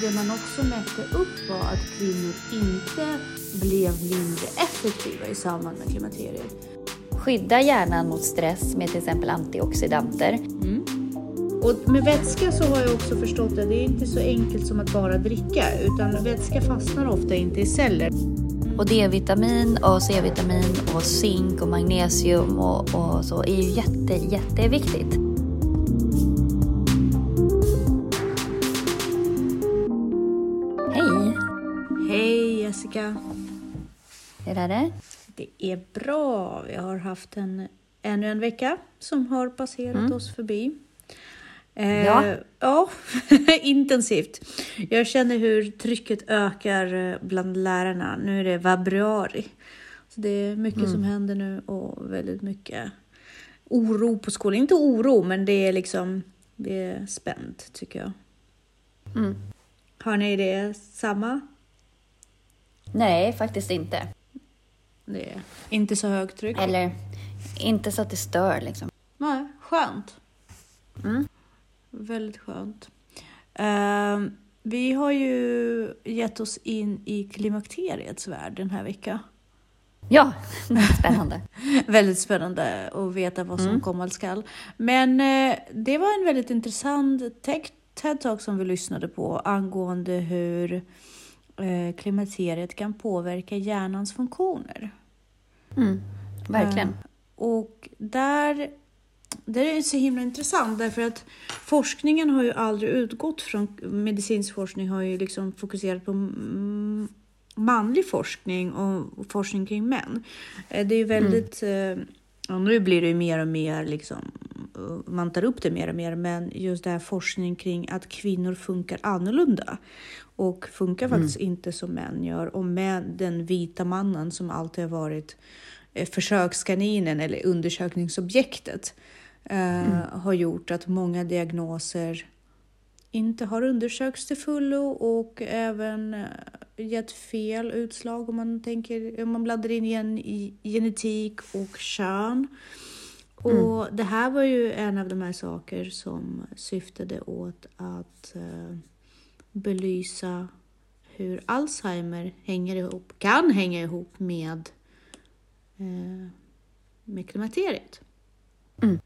det man också mätte upp var att kvinnor inte blev mindre effektiva i samband med klimakteriet. Skydda hjärnan mot stress med till exempel antioxidanter. Mm. Och med vätska så har jag också förstått att det är inte så enkelt som att bara dricka utan vätska fastnar ofta inte i celler. Och D-vitamin och C-vitamin och zink och magnesium och, och så är ju jätte, jätteviktigt. Hur är det? Det är bra. Vi har haft en, ännu en vecka som har passerat mm. oss förbi. Eh, ja. ja, intensivt. Jag känner hur trycket ökar eh, bland lärarna. Nu är det februari. Så det är mycket mm. som händer nu och väldigt mycket oro på skolan. Inte oro, men det är liksom det är spänt tycker jag. Mm. Har ni det samma? Nej, faktiskt inte. Det är inte så högtryck. Eller inte så att det stör liksom. Nej, skönt. Mm. Väldigt skönt. Uh, vi har ju gett oss in i klimakteriets värld den här veckan. Ja, spännande. väldigt spännande att veta vad som mm. komma skall. Men eh, det var en väldigt intressant TED-talk som vi lyssnade på angående hur klimakteriet kan påverka hjärnans funktioner. Mm, verkligen. Eh, och där det är så himla intressant därför att forskningen har ju aldrig utgått från, medicinsk forskning har ju liksom fokuserat på manlig forskning och forskning kring män. Eh, det är väldigt, mm. och nu blir det ju mer och mer liksom, eh, man tar upp det mer och mer, men just det här forskning kring att kvinnor funkar annorlunda och funkar mm. faktiskt inte som män gör. Och med den vita mannen som alltid har varit försökskaninen eller undersökningsobjektet mm. har gjort att många diagnoser inte har undersökts till fullo och även eh, gett fel utslag om man, tänker, om man blandar in igen i genetik och kön. Och mm. det här var ju en av de här saker som syftade åt att uh, belysa hur Alzheimer hänger ihop, kan hänga ihop med, uh, med klimakteriet. Mm.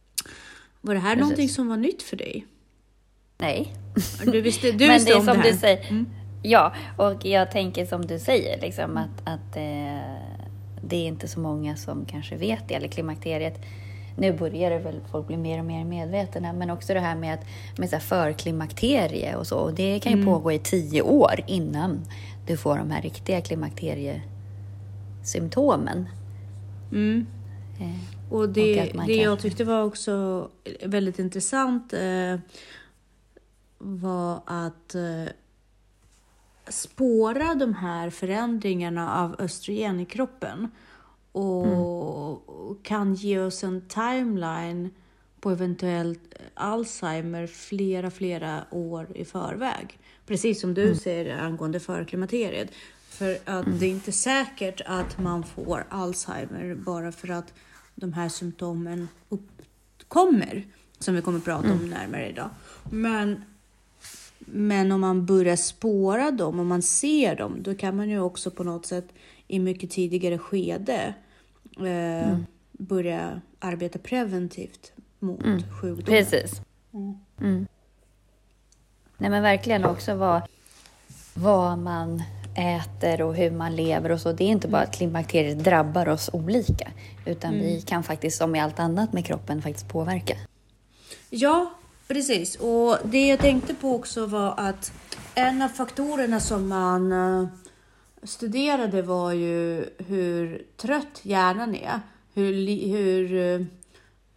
Var det här Precis. någonting som var nytt för dig? Nej. Du visste, du visste om det här? Du säger, mm. Ja, och jag tänker som du säger, liksom, att, att eh, det är inte så många som kanske vet det, eller klimakteriet. Nu börjar det väl folk bli mer och mer medvetna, men också det här med, att, med så förklimakterie och så. Och det kan ju mm. pågå i tio år innan du får de här riktiga klimakteriesymptomen. Mm. Eh. Och det, och det jag tyckte var också väldigt intressant eh, var att eh, spåra de här förändringarna av östrogen i kroppen och mm. kan ge oss en timeline på eventuellt Alzheimer flera, flera år i förväg. Precis som du mm. säger angående förklimakteriet. För att mm. det är inte säkert att man får Alzheimer bara för att de här symptomen uppkommer, som vi kommer att prata om mm. närmare idag. Men, men om man börjar spåra dem, om man ser dem, då kan man ju också på något sätt i mycket tidigare skede eh, mm. börja arbeta preventivt mot mm. sjukdomar. Precis. Mm. mm. Nej men verkligen också vad, vad man äter och hur man lever och så. Det är inte bara att klimakteriet drabbar oss olika, utan mm. vi kan faktiskt, som i allt annat med kroppen, faktiskt påverka. Ja, precis. Och det jag tänkte på också var att en av faktorerna som man eh, studerade var ju hur trött hjärnan är. Hur, hur, eh,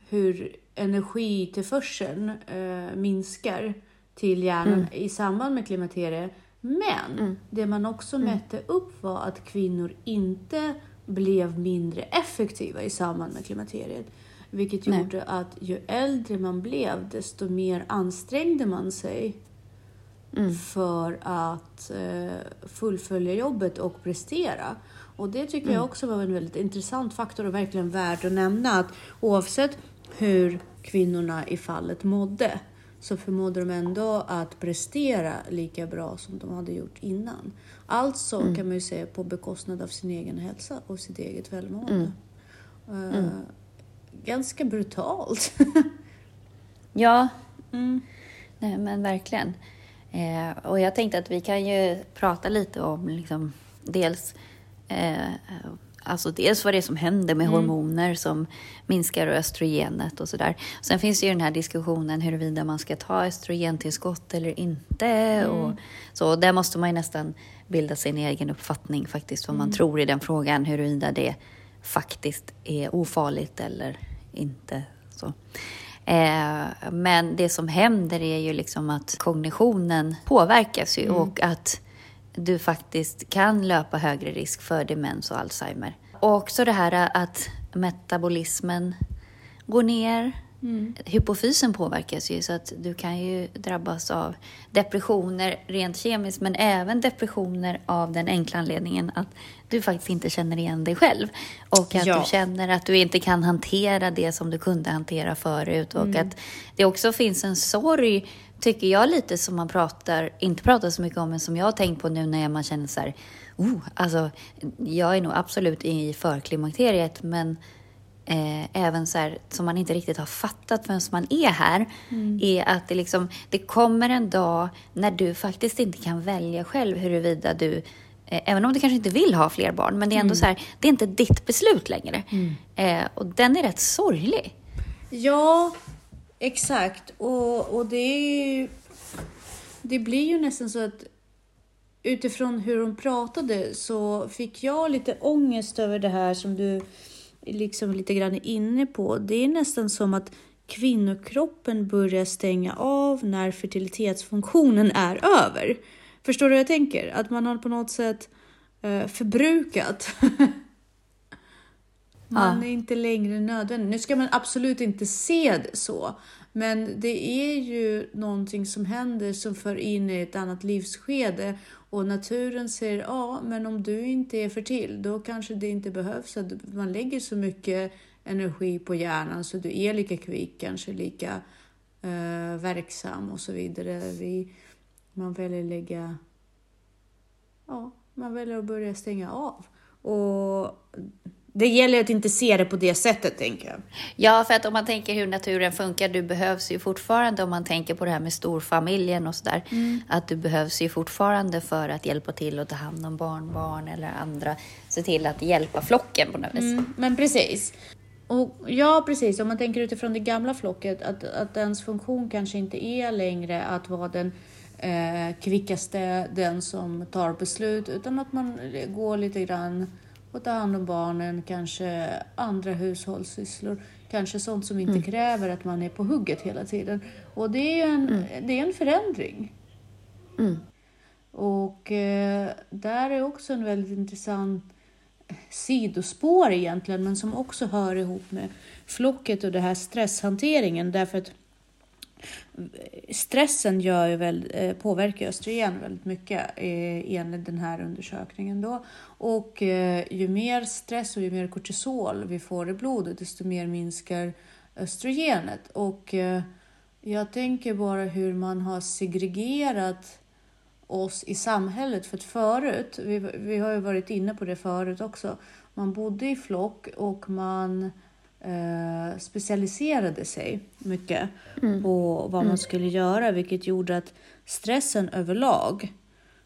hur energitillförseln äh, minskar till hjärnan mm. i samband med klimakteriet men mm. det man också mm. mätte upp var att kvinnor inte blev mindre effektiva i samband med klimakteriet. Vilket Nej. gjorde att ju äldre man blev, desto mer ansträngde man sig mm. för att eh, fullfölja jobbet och prestera. Och det tycker jag mm. också var en väldigt intressant faktor och verkligen värd att nämna. Att oavsett hur kvinnorna i fallet mådde så förmådde de ändå att prestera lika bra som de hade gjort innan. Alltså mm. kan man ju säga på bekostnad av sin egen hälsa och sitt eget välmående. Mm. Uh, ganska brutalt. ja, mm. Nej, men verkligen. Eh, och jag tänkte att vi kan ju prata lite om liksom, dels eh, Alltså dels vad det är som händer med mm. hormoner som minskar östrogenet och sådär. Sen finns det ju den här diskussionen huruvida man ska ta östrogentillskott eller inte. Mm. Och så där måste man ju nästan bilda sin egen uppfattning faktiskt, vad man mm. tror i den frågan, huruvida det faktiskt är ofarligt eller inte. Så. Eh, men det som händer är ju liksom att kognitionen påverkas ju mm. och att du faktiskt kan löpa högre risk för demens och Alzheimer. Och också det här att metabolismen går ner. Mm. Hypofysen påverkas ju så att du kan ju drabbas av depressioner rent kemiskt men även depressioner av den enkla anledningen att du faktiskt inte känner igen dig själv. Och att ja. du känner att du inte kan hantera det som du kunde hantera förut. Och mm. att det också finns en sorg tycker jag lite som man pratar, inte pratar så mycket om, men som jag har tänkt på nu när man känner så här, oh, alltså, jag är nog absolut i förklimakteriet, men eh, även så här, som man inte riktigt har fattat förrän man är här, mm. är att det, liksom, det kommer en dag när du faktiskt inte kan välja själv huruvida du Även om du kanske inte vill ha fler barn, men det är ändå mm. så här, det är inte ditt beslut längre. Mm. Eh, och den är rätt sorglig. Ja, Exakt, och, och det är ju, Det blir ju nästan så att utifrån hur hon pratade så fick jag lite ångest över det här som du liksom lite grann är inne på. Det är nästan som att kvinnokroppen börjar stänga av när fertilitetsfunktionen är över. Förstår du vad jag tänker? Att man har på något sätt eh, förbrukat Man ja. är inte längre nödvändig. Nu ska man absolut inte se det så, men det är ju någonting som händer som för in i ett annat livsskede och naturen säger ja, men om du inte är fertil, då kanske det inte behövs att man lägger så mycket energi på hjärnan så du är lika kvick, kanske lika uh, verksam och så vidare. Vi, man väljer lägga, ja, man väljer att börja stänga av. Och det gäller att inte se det på det sättet, tänker jag. Ja, för att om man tänker hur naturen funkar, du behövs ju fortfarande, om man tänker på det här med storfamiljen och sådär, mm. att du behövs ju fortfarande för att hjälpa till att ta hand om barnbarn eller andra, se till att hjälpa flocken på något vis. Mm, men precis. Och, ja, precis. Om man tänker utifrån det gamla flocket, att, att ens funktion kanske inte är längre att vara den eh, kvickaste, den som tar beslut, utan att man går lite grann och ta hand om barnen, kanske andra hushållssysslor, kanske sånt som inte mm. kräver att man är på hugget hela tiden. Och det är en, mm. det är en förändring. Mm. Och eh, där är också en väldigt intressant sidospår egentligen, men som också hör ihop med flocket och det här stresshanteringen. Därför att stressen gör ju väl, eh, påverkar östrogen väldigt mycket eh, enligt den här undersökningen. Då. Och eh, ju mer stress och ju mer kortisol vi får i blodet, desto mer minskar östrogenet. Och jag tänker bara hur man har segregerat oss i samhället. För att förut, vi, vi har ju varit inne på det förut också, man bodde i flock och man eh, specialiserade sig mycket mm. på vad man mm. skulle göra, vilket gjorde att stressen överlag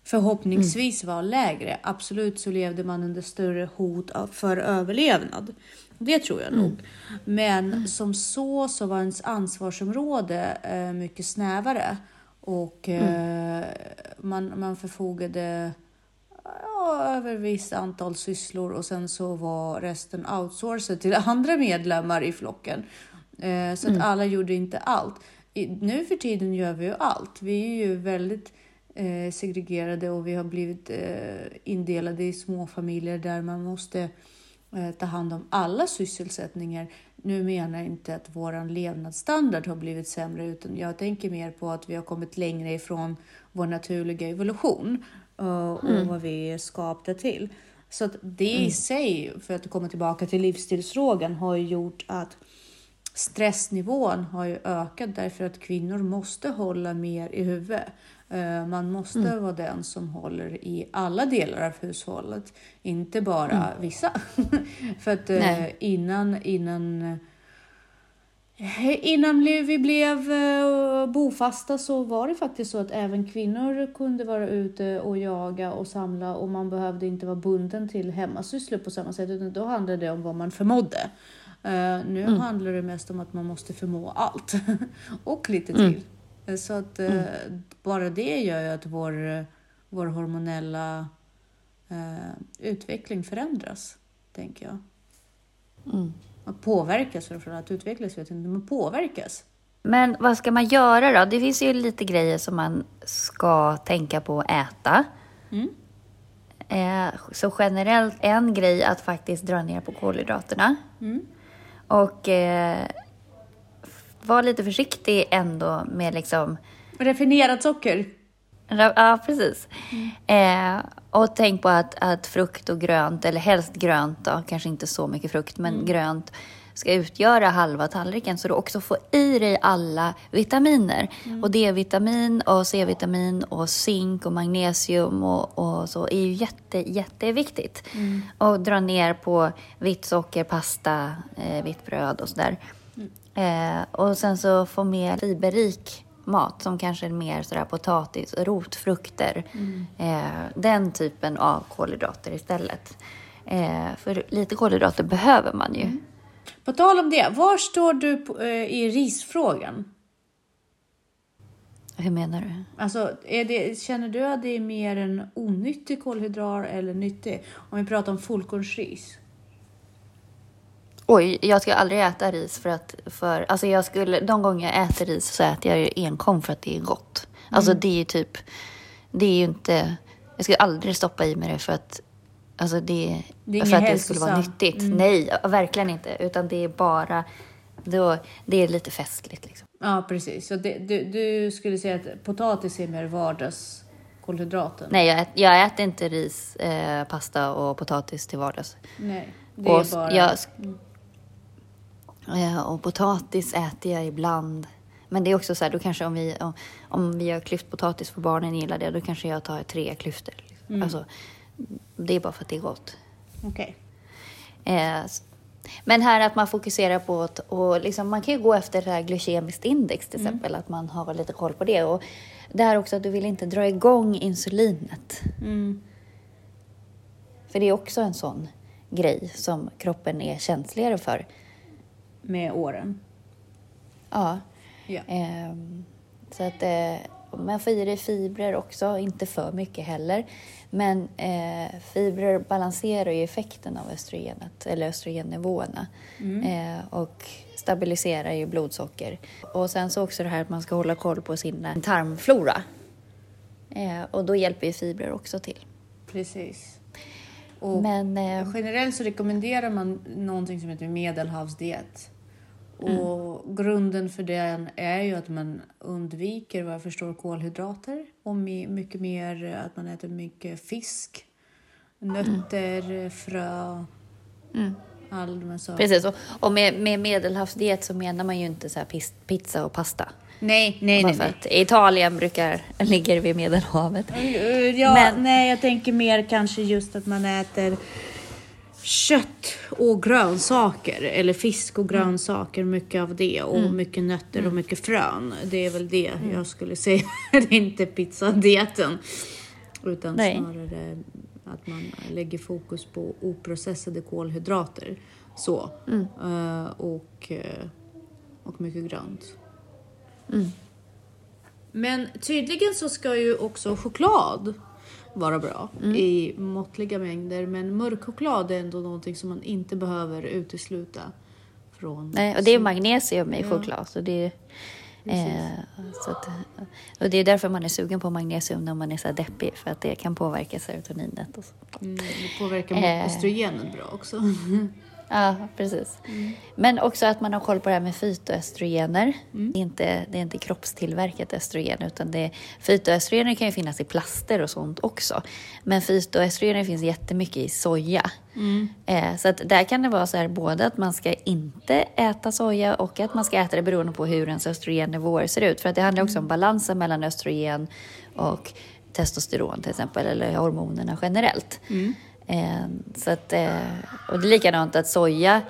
förhoppningsvis mm. var lägre. Absolut så levde man under större hot för överlevnad. Det tror jag nog. Mm. Men mm. som så så var ens ansvarsområde eh, mycket snävare och eh, man, man förfogade över visst antal sysslor och sen så var resten outsourcad till andra medlemmar i flocken. Eh, så mm. att alla gjorde inte allt. I, nu för tiden gör vi ju allt. Vi är ju väldigt eh, segregerade och vi har blivit eh, indelade i små familjer där man måste eh, ta hand om alla sysselsättningar. Nu menar jag inte att vår levnadsstandard har blivit sämre, utan jag tänker mer på att vi har kommit längre ifrån vår naturliga evolution och, mm. vad vi är skapta till. Så att det mm. i sig, för att komma tillbaka till livsstilsfrågan, har gjort att stressnivån har ju ökat därför att kvinnor måste hålla mer i huvudet. Eh, man måste mm. vara den som håller i alla delar av hushållet, inte bara mm. vissa. För att eh, innan, innan Innan vi blev eh, bofasta så var det faktiskt så att även kvinnor kunde vara ute och jaga och samla och man behövde inte vara bunden till hemmasysslor på samma sätt utan då handlade det om vad man förmådde. Uh, nu mm. handlar det mest om att man måste förmå allt och lite mm. till. Mm. Så att mm. bara det gör ju att vår, vår hormonella utveckling förändras, tänker jag. Att påverkas från att utvecklas, vet inte, men påverkas. Men vad ska man göra då? Det finns ju lite grejer som man ska tänka på att äta. Mm. Eh, så generellt en grej att faktiskt dra ner på kolhydraterna. Mm. Och eh, var lite försiktig ändå med liksom... Raffinerat socker? Ja, precis. Mm. Eh, och tänk på att, att frukt och grönt, eller helst grönt då, kanske inte så mycket frukt, men mm. grönt ska utgöra halva tallriken så du också får i dig alla vitaminer. Mm. Och D-vitamin och C-vitamin och zink och magnesium och, och, så är ju jätte, jätteviktigt. Mm. Och dra ner på vitt socker, pasta, eh, vitt bröd och sådär. Mm. Eh, och sen så få mer fiberrik mat som kanske är mer sådär potatis, rotfrukter. Mm. Eh, den typen av kolhydrater istället. Eh, för lite kolhydrater behöver man ju. Mm. På tal om det, var står du på, eh, i risfrågan? Hur menar du? Alltså, det, känner du att det är mer en onyttig kolhydrat eller nyttig? Om vi pratar om fullkornsris. Oj, jag ska aldrig äta ris för att... För, alltså jag skulle, de gånger jag äter ris så äter jag ju enkom för att det är gott. Alltså mm. det är ju typ... Det är ju inte... Jag skulle aldrig stoppa i mig det för att... Alltså det, det för att det skulle vara nyttigt. Mm. Nej, verkligen inte. Utan det är bara... Då, det är lite festligt liksom. Ja, precis. Så det, du, du skulle säga att potatis är mer vardagskolhydraten? Nej, jag, ät, jag äter inte ris, eh, pasta och potatis till vardags. Nej, det är och bara... Jag, mm. Och potatis äter jag ibland. Men det är också så här, då kanske om vi, om, om vi gör klyftpotatis för barnen gillar det, då kanske jag tar tre klyftor. Mm. Alltså, det är bara för att det är gott. Okay. Eh, men här att man fokuserar på att, och liksom, man kan ju gå efter det här glykemiskt index till mm. exempel, att man har lite koll på det. Och det här också att du vill inte dra igång insulinet. Mm. För det är också en sån grej som kroppen är känsligare för med åren. Ja. ja. Eh, så att eh, man får i dig fibrer också, inte för mycket heller. Men eh, fibrer balanserar ju effekten av östrogenet, eller östrogennivåerna. Mm. Eh, och stabiliserar ju blodsocker. Och sen så också det här att man ska hålla koll på sin tarmflora. Eh, och då hjälper ju fibrer också till. Precis. Och Men, eh, generellt så rekommenderar man någonting som heter medelhavsdiet. Mm. Och grunden för den är ju att man undviker vad jag förstår kolhydrater och mycket mer att man äter mycket fisk, nötter, mm. frö. Mm. Precis, och, och med, med medelhavsdiet så menar man ju inte så pizza och pasta. Nej, nej, nej. Att Italien brukar, ligger vid Medelhavet. Ja, Men, nej, jag tänker mer kanske just att man äter kött och grönsaker eller fisk och mm. grönsaker, mycket av det och mm. mycket nötter och mm. mycket frön. Det är väl det mm. jag skulle säga, det är inte pizzadieten. Utan Nej. snarare att man lägger fokus på oprocessade kolhydrater. Så. Mm. Uh, och, uh, och mycket grönt. Mm. Men tydligen så ska ju också choklad vara bra mm. i måttliga mängder. Men mörk choklad är ändå någonting som man inte behöver utesluta från. Nej, och det är magnesium i choklad. Så det, eh, så att, och det är därför man är sugen på magnesium när man är så deppig, för att det kan påverka serotoninet. Och så. Mm, det påverkar eh, bra också. Ja, precis. Mm. Men också att man har koll på det här med fytoöstrogener. Mm. Det, är inte, det är inte kroppstillverkat östrogen, utan det, fytoöstrogener kan ju finnas i plaster och sånt också. Men fytoöstrogener finns jättemycket i soja. Mm. Eh, så att där kan det vara så här både att man ska inte äta soja och att man ska äta det beroende på hur ens östrogennivåer ser ut. För att det handlar också om balansen mellan östrogen och testosteron till exempel, eller hormonerna generellt. Mm. Eh, så att, eh, och det är likadant att soja,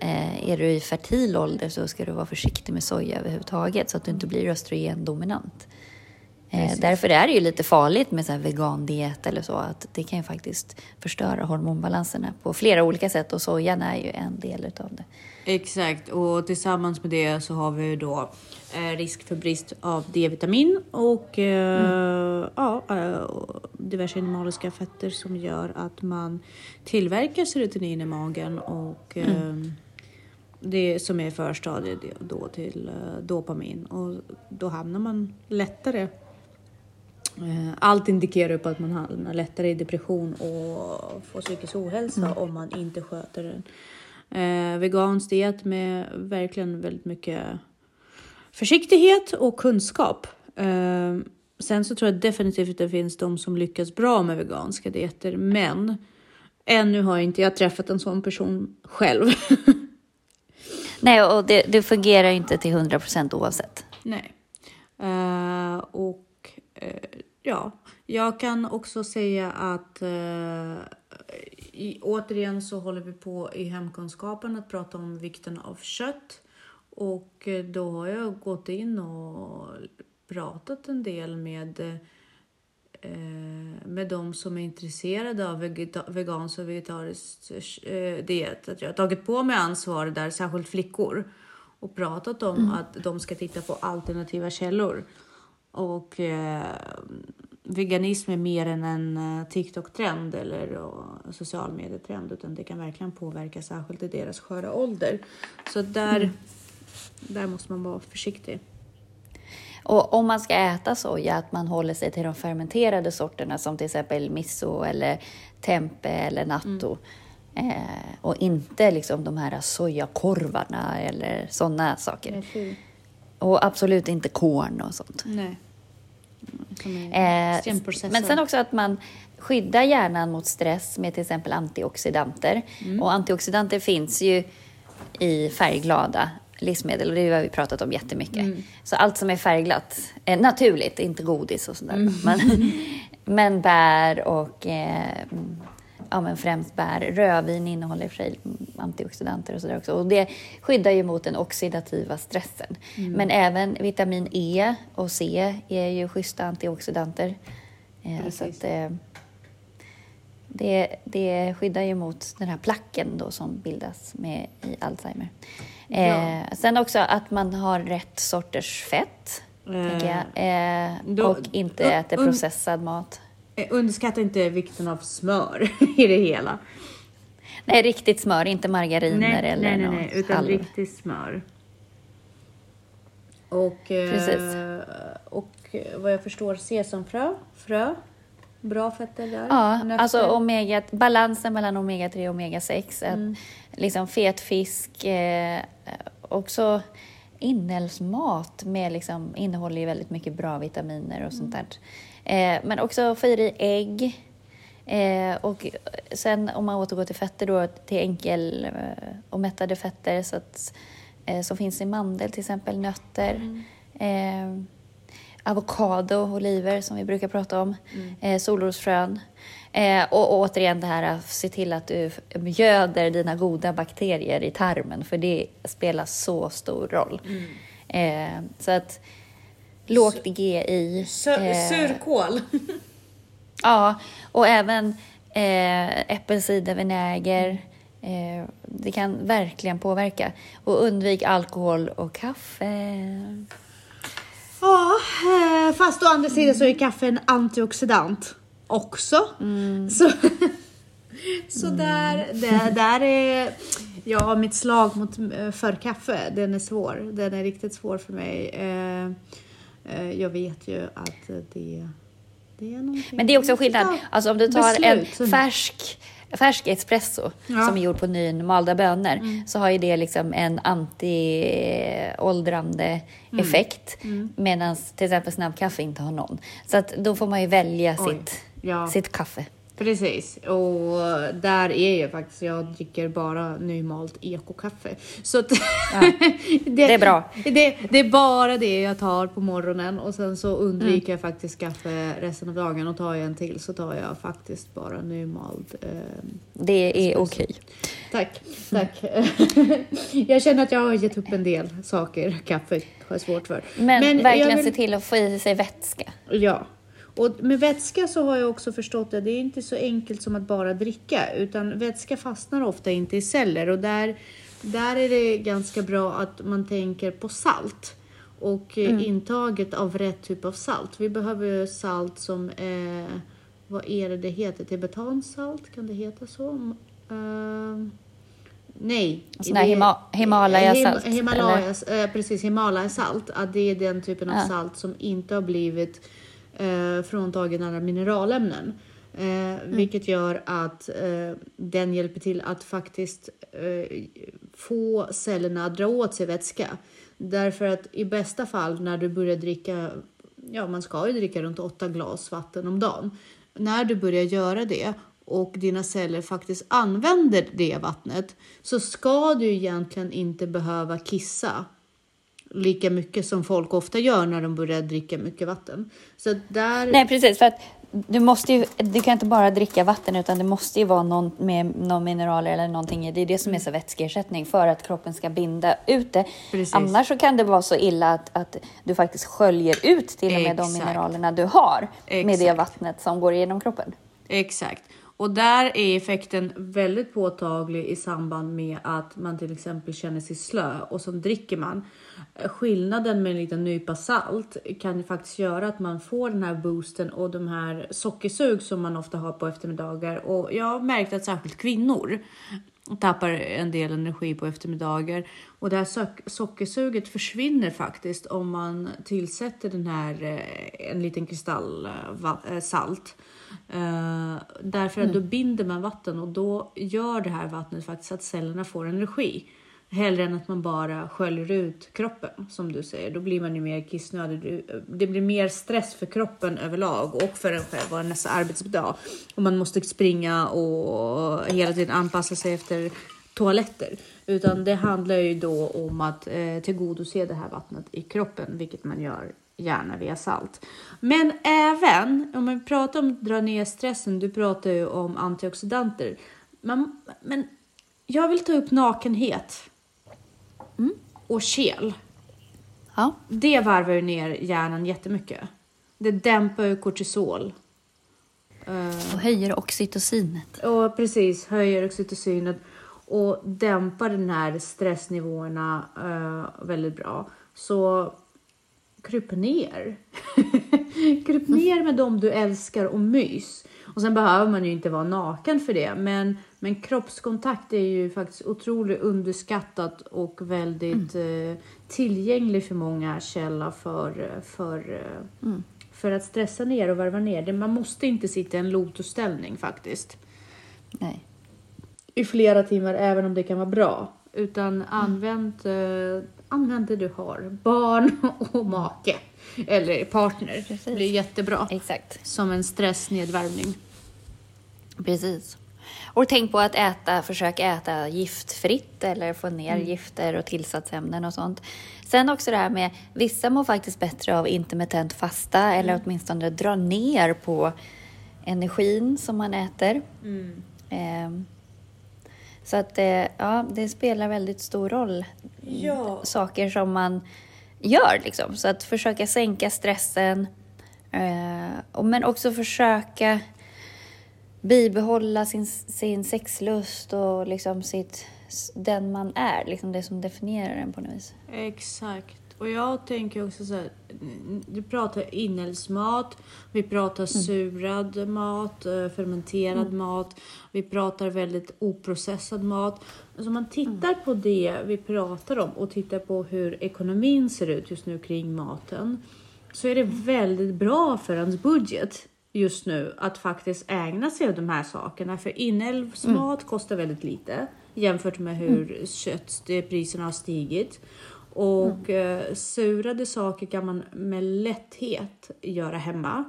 eh, är du i fertil ålder så ska du vara försiktig med soja överhuvudtaget så att du inte blir östrogendominant. Eh, därför är det ju lite farligt med så här vegandiet eller så, att det kan ju faktiskt förstöra hormonbalanserna på flera olika sätt och sojan är ju en del utav det. Exakt, och tillsammans med det så har vi då eh, risk för brist av D-vitamin och eh, mm. ja, eh, diverse animaliska fetter som gör att man tillverkar serotonin i magen och mm. det som är förstadiet då till dopamin och då hamnar man lättare allt indikerar på att man hamnar lättare i depression och får psykisk ohälsa mm. om man inte sköter den eh, vegansk diet med verkligen väldigt mycket försiktighet och kunskap. Eh, sen så tror jag definitivt att det finns de som lyckas bra med veganska dieter, men ännu har inte jag träffat en sån person själv. Nej, och det, det fungerar inte till 100 procent oavsett. Nej. Uh, och uh, ja, jag kan också säga att uh, i, återigen så håller vi på i hemkunskapen att prata om vikten av kött. Och eh, då har jag gått in och pratat en del med, eh, med de som är intresserade av vegansk och vegetarisk eh, diet. Att jag har tagit på mig ansvar där, särskilt flickor, och pratat om mm. att de ska titta på alternativa källor. Och eh, veganism är mer än en eh, TikTok-trend eller social medietrend utan det kan verkligen påverka särskilt i deras sköra ålder. Så där, mm. där måste man vara försiktig. Och om man ska äta soja, att man håller sig till de fermenterade sorterna som till exempel miso eller tempe eller natto. Mm. Eh, och inte liksom de här sojakorvarna eller sådana saker. Och absolut inte korn och sånt. Nej. Eh, men sen också att man skyddar hjärnan mot stress med till exempel antioxidanter. Mm. Och antioxidanter finns ju i färgglada livsmedel och det har vi pratat om jättemycket. Mm. Så allt som är färgglatt, eh, naturligt, inte godis och sådär. Mm. Men, men bär och eh, ja, men främst bär. Rödvin innehåller i sig antioxidanter och sådär också. Och det skyddar ju mot den oxidativa stressen. Mm. Men även vitamin E och C är ju schyssta antioxidanter. Eh, så att, eh, det, det skyddar ju mot den här placken då som bildas med, i Alzheimer. Ja. Eh, sen också att man har rätt sorters fett, tänker jag. Eh, då, och inte äter processad mat. Eh, underskatta inte vikten av smör i det hela. Nej, riktigt smör, inte margariner nej, eller nej, nej, nej, utan halv. riktigt smör. Och, eh, och vad jag förstår sesamfrö, frö, bra fetter där. Ja, Nötter. alltså omega, balansen mellan omega-3 och omega-6. Mm. Liksom fet fisk, eh, också inälvsmat med liksom, innehåller ju väldigt mycket bra vitaminer och sånt där. Eh, men också få i dig ägg. Eh, och sen om man återgår till fetter då, till enkel eh, och mättade fetter så att, eh, som finns i mandel, till exempel nötter. Mm. Avokado, oliver som vi brukar prata om, mm. eh, solrosfrön. Eh, och, och återigen det här att se till att du göder dina goda bakterier i tarmen för det spelar så stor roll. Mm. Så att lågt GI. Eh, surkål. ja, och även eh, äppelcidervinäger. Eh, det kan verkligen påverka. Och undvik alkohol och kaffe. Ja, eh, fast å andra sidan så är kaffe en antioxidant också. Mm. Så, så mm. där, där är ja, mitt slag mot, eh, för kaffe. Den är svår. Den är riktigt svår för mig. Eh, jag vet ju att det, det är någonting. Men det är också skillnad. Alltså om du tar Beslut. en färsk färsk espresso Ja. som är gjord på nymalda bönor så har ju det liksom en anti-åldrande effekt medan till exempel snabbkaffe inte har någon. Så att då får man ju välja Oj. sitt, Ja. sitt kaffe. Precis, och där är jag faktiskt, jag dricker bara nymalt ekokaffe. Så Ja, det är bra. Det, det är bara det jag tar på morgonen och sen så undviker jag faktiskt kaffe resten av dagen och tar jag en till så tar jag faktiskt bara nymald. Eh, Det är okej. tack, tack. jag känner att jag har gett upp en del saker kaffe har jag svårt för. Men, jag verkligen vill- se till att få i sig vätska. Ja. Och med vätska så har jag också förstått att det är inte så enkelt som att bara dricka utan vätska fastnar ofta inte i celler och där, där är det ganska bra att man tänker på salt och eh, intaget av rätt typ av salt. Vi behöver salt som, eh, vad är det det heter? Tibetansalt, kan det heta så? Eh, nej. Sån här Hima- Himalayasalt, Him- Himalayas, eh, precis, Himalayasalt. Att det är den typen av Ja. salt som inte har blivit eh, fråntagen alla mineralämnen. Eh, Mm. Vilket gör att eh, den hjälper till att faktiskt eh, få cellerna att dra åt sig vätska. Därför att i bästa fall när du börjar dricka, ja man ska ju dricka runt åtta glas vatten om dagen. När du börjar göra det och dina celler faktiskt använder det vattnet så ska du egentligen inte behöva kissa lika mycket som folk ofta gör när de börjar dricka mycket vatten. Så där... Nej, precis. För att du, måste ju, du kan inte bara dricka vatten utan det måste ju vara någon, med någon mineraler eller någonting. Det är det som är så vätskeersättning för att kroppen ska binda ut det. Precis. Annars så kan det vara så illa att, att du faktiskt sköljer ut till och med de Exakt. mineralerna du har med det Exakt. vattnet som går igenom kroppen. Exakt. Och där är effekten väldigt påtaglig i samband med att man till exempel känner sig slö och så dricker man. Skillnaden med en liten nypa salt kan faktiskt göra att man får den här boosten och de här sockersug som man ofta har på eftermiddagar. Och jag har märkt att särskilt kvinnor tappar en del energi på eftermiddagar. Och det här sock- sockersuget försvinner faktiskt om man tillsätter den här eh, en liten kristall eh, salt. Eh, därför att då binder man vatten och då gör det här vattnet faktiskt att cellerna får energi. Hellre än att man bara sköljer ut kroppen som du säger. Då blir man ju mer kissnödig. Det blir mer stress för kroppen överlag och för en själv och nästa arbetsdag. Och man måste springa och hela tiden anpassa sig efter toaletter. Utan det handlar ju då om att eh, tillgodose det här vattnet i kroppen, vilket man gör gärna via salt. Men även om man pratar om att dra ner stressen, du pratar ju om antioxidanter. Man, men jag vill ta upp nakenhet och kel. Ja. Det varvar ju ner hjärnan jättemycket. Det dämpar ju kortisol. Eh, Och höjer oxytocinet. och precis, höjer oxytocinet och dämpar den här stressnivåerna eh, väldigt bra. Så kryp ner. kryp ner med dem du älskar och mys. Och sen behöver man ju inte vara naken för det, men, men kroppskontakt är ju faktiskt otroligt underskattat och väldigt eh, tillgänglig för många källa för, eh, för, eh, för att stressa ner och varva ner. Man måste inte sitta i en lotusställning faktiskt Nej. i flera timmar, även om det kan vara bra. Utan använd, eh, använd det du har. Barn och make. Eller partner. Precis. Det blir jättebra. Exakt. Som en stressnedvärmning. Precis. Och tänk på att äta, försök äta giftfritt eller få ner gifter och tillsatsämnen och sånt. Sen också det här med, vissa mår faktiskt bättre av intermittent fasta eller åtminstone dra ner på energin som man äter. Ehm, så att eh, ja, det spelar väldigt stor roll. Ja. Saker som man gör liksom. Så att försöka sänka stressen. Eh, men också försöka bibehålla sin, sin sexlust och liksom sitt, den man är, liksom det som definierar en på något vis. Exakt. Och jag tänker också så här, du pratar inälvsmat, vi pratar surad mat, eh, fermenterad mat, vi pratar väldigt oprocessad mat. Alltså om man tittar på det vi pratar om och tittar på hur ekonomin ser ut just nu kring maten så är det väldigt bra för ens budget just nu att faktiskt ägna sig åt de här sakerna. För inälvsmat kostar väldigt lite jämfört med hur köttpriserna har stigit. Och eh, surade saker kan man med lätthet göra hemma.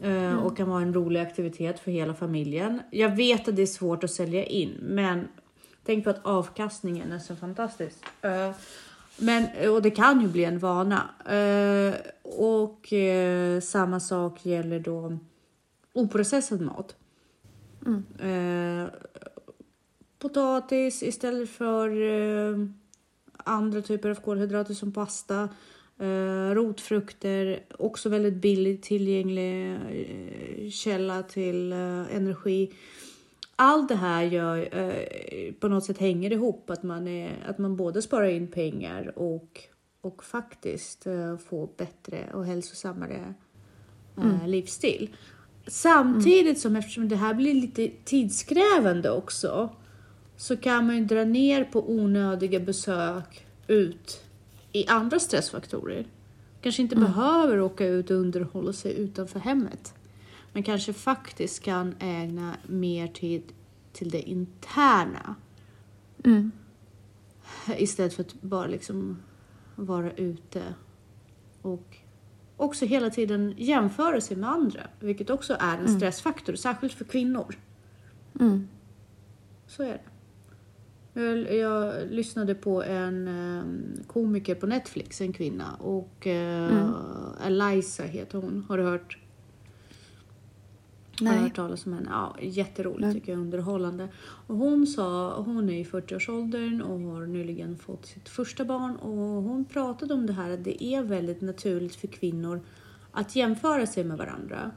Eh, Och kan vara en rolig aktivitet för hela familjen. Jag vet att det är svårt att sälja in, men tänk på att avkastningen är så fantastisk. Eh, men, och det kan ju bli en vana. Eh, och samma sak gäller då oprocessad mat. Eh, potatis istället för eh, andra typer av kolhydrater som pasta. Eh, rotfrukter, också väldigt billigt tillgänglig eh, källa till eh, energi. Allt det här gör, eh, på något sätt hänger ihop, att man, är, att man både sparar in pengar och, och faktiskt får bättre och hälsosammare eh, livsstil. Samtidigt som, eftersom det här blir lite tidskrävande också, så kan man ju dra ner på onödiga besök ut i andra stressfaktorer. Kanske inte behöver åka ut och underhålla sig utanför hemmet. Men kanske faktiskt kan ägna mer tid till det interna. Mm. Istället för att bara liksom vara ute och också hela tiden jämföra sig med andra. Vilket också är en stressfaktor, särskilt för kvinnor. Mm. Så är det. Jag, jag lyssnade på en eh, komiker på Netflix, en kvinna. Och eh, Eliza heter hon. Har du hört? Har du Nej. hört talas om henne? Ja, jätteroligt Nej. tycker jag, underhållande. Och hon sa, hon är i 40-årsåldern och har nyligen fått sitt första barn och hon pratade om det här att det är väldigt naturligt för kvinnor att jämföra sig med varandra.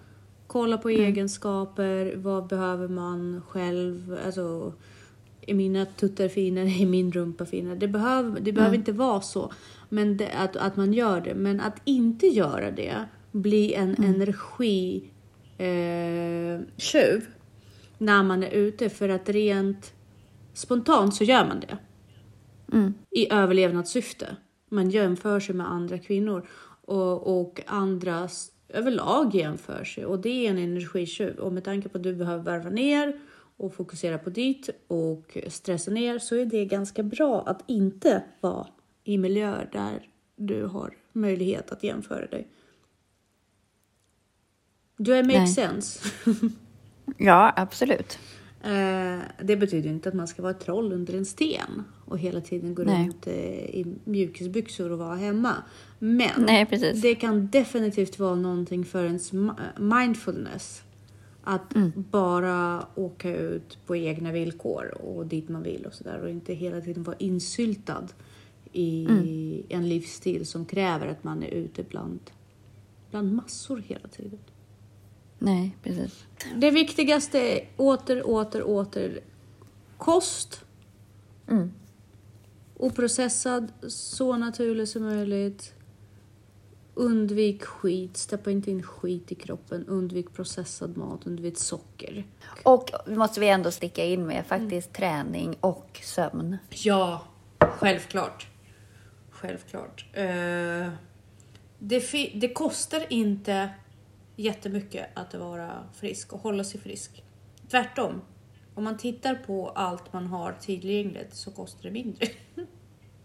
Kolla på egenskaper, vad behöver man själv, alltså är mina tuttar finare, är min rumpa finare? Det behöver, det behöver inte vara så, men det, att, att man gör det. Men att inte göra det blir en energi eh, tjuv när man är ute för att rent spontant så gör man det Mm. i överlevnadssyfte. Man jämför sig med andra kvinnor och, och andras överlag jämför sig och det är en energitjuv. Och med tanke på att du behöver varva ner och fokusera på ditt och stressa ner så är det ganska bra att inte vara i miljöer där du har möjlighet att jämföra dig. Do I make Nej. sense? Ja, absolut. Eh, det betyder inte att man ska vara ett troll under en sten och hela tiden gå Nej. runt eh, i mjukisbyxor och vara hemma. Men Nej, det kan definitivt vara någonting för ens mindfulness. Att Mm. bara åka ut på egna villkor och dit man vill och sådär och inte hela tiden vara insyltad i Mm. en livsstil som kräver att man är ute bland, bland massor hela tiden. Nej, precis. Det viktigaste är åter, åter, åter kost. Mm. Oprocessad, så naturlig som möjligt. Undvik skit, stoppa inte in skit i kroppen. Undvik processad mat, undvik socker. Och måste vi ändå sticka in med faktiskt träning och sömn. Ja, självklart. Självklart. Eh, det, det kostar inte jättemycket att vara frisk och hålla sig frisk. Tvärtom. Om man tittar på allt man har tillgängligt så kostar det mindre.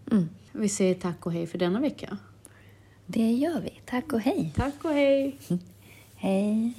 Vi säger tack och hej för denna vecka. Det gör vi. Tack och hej. Tack och hej! Hej.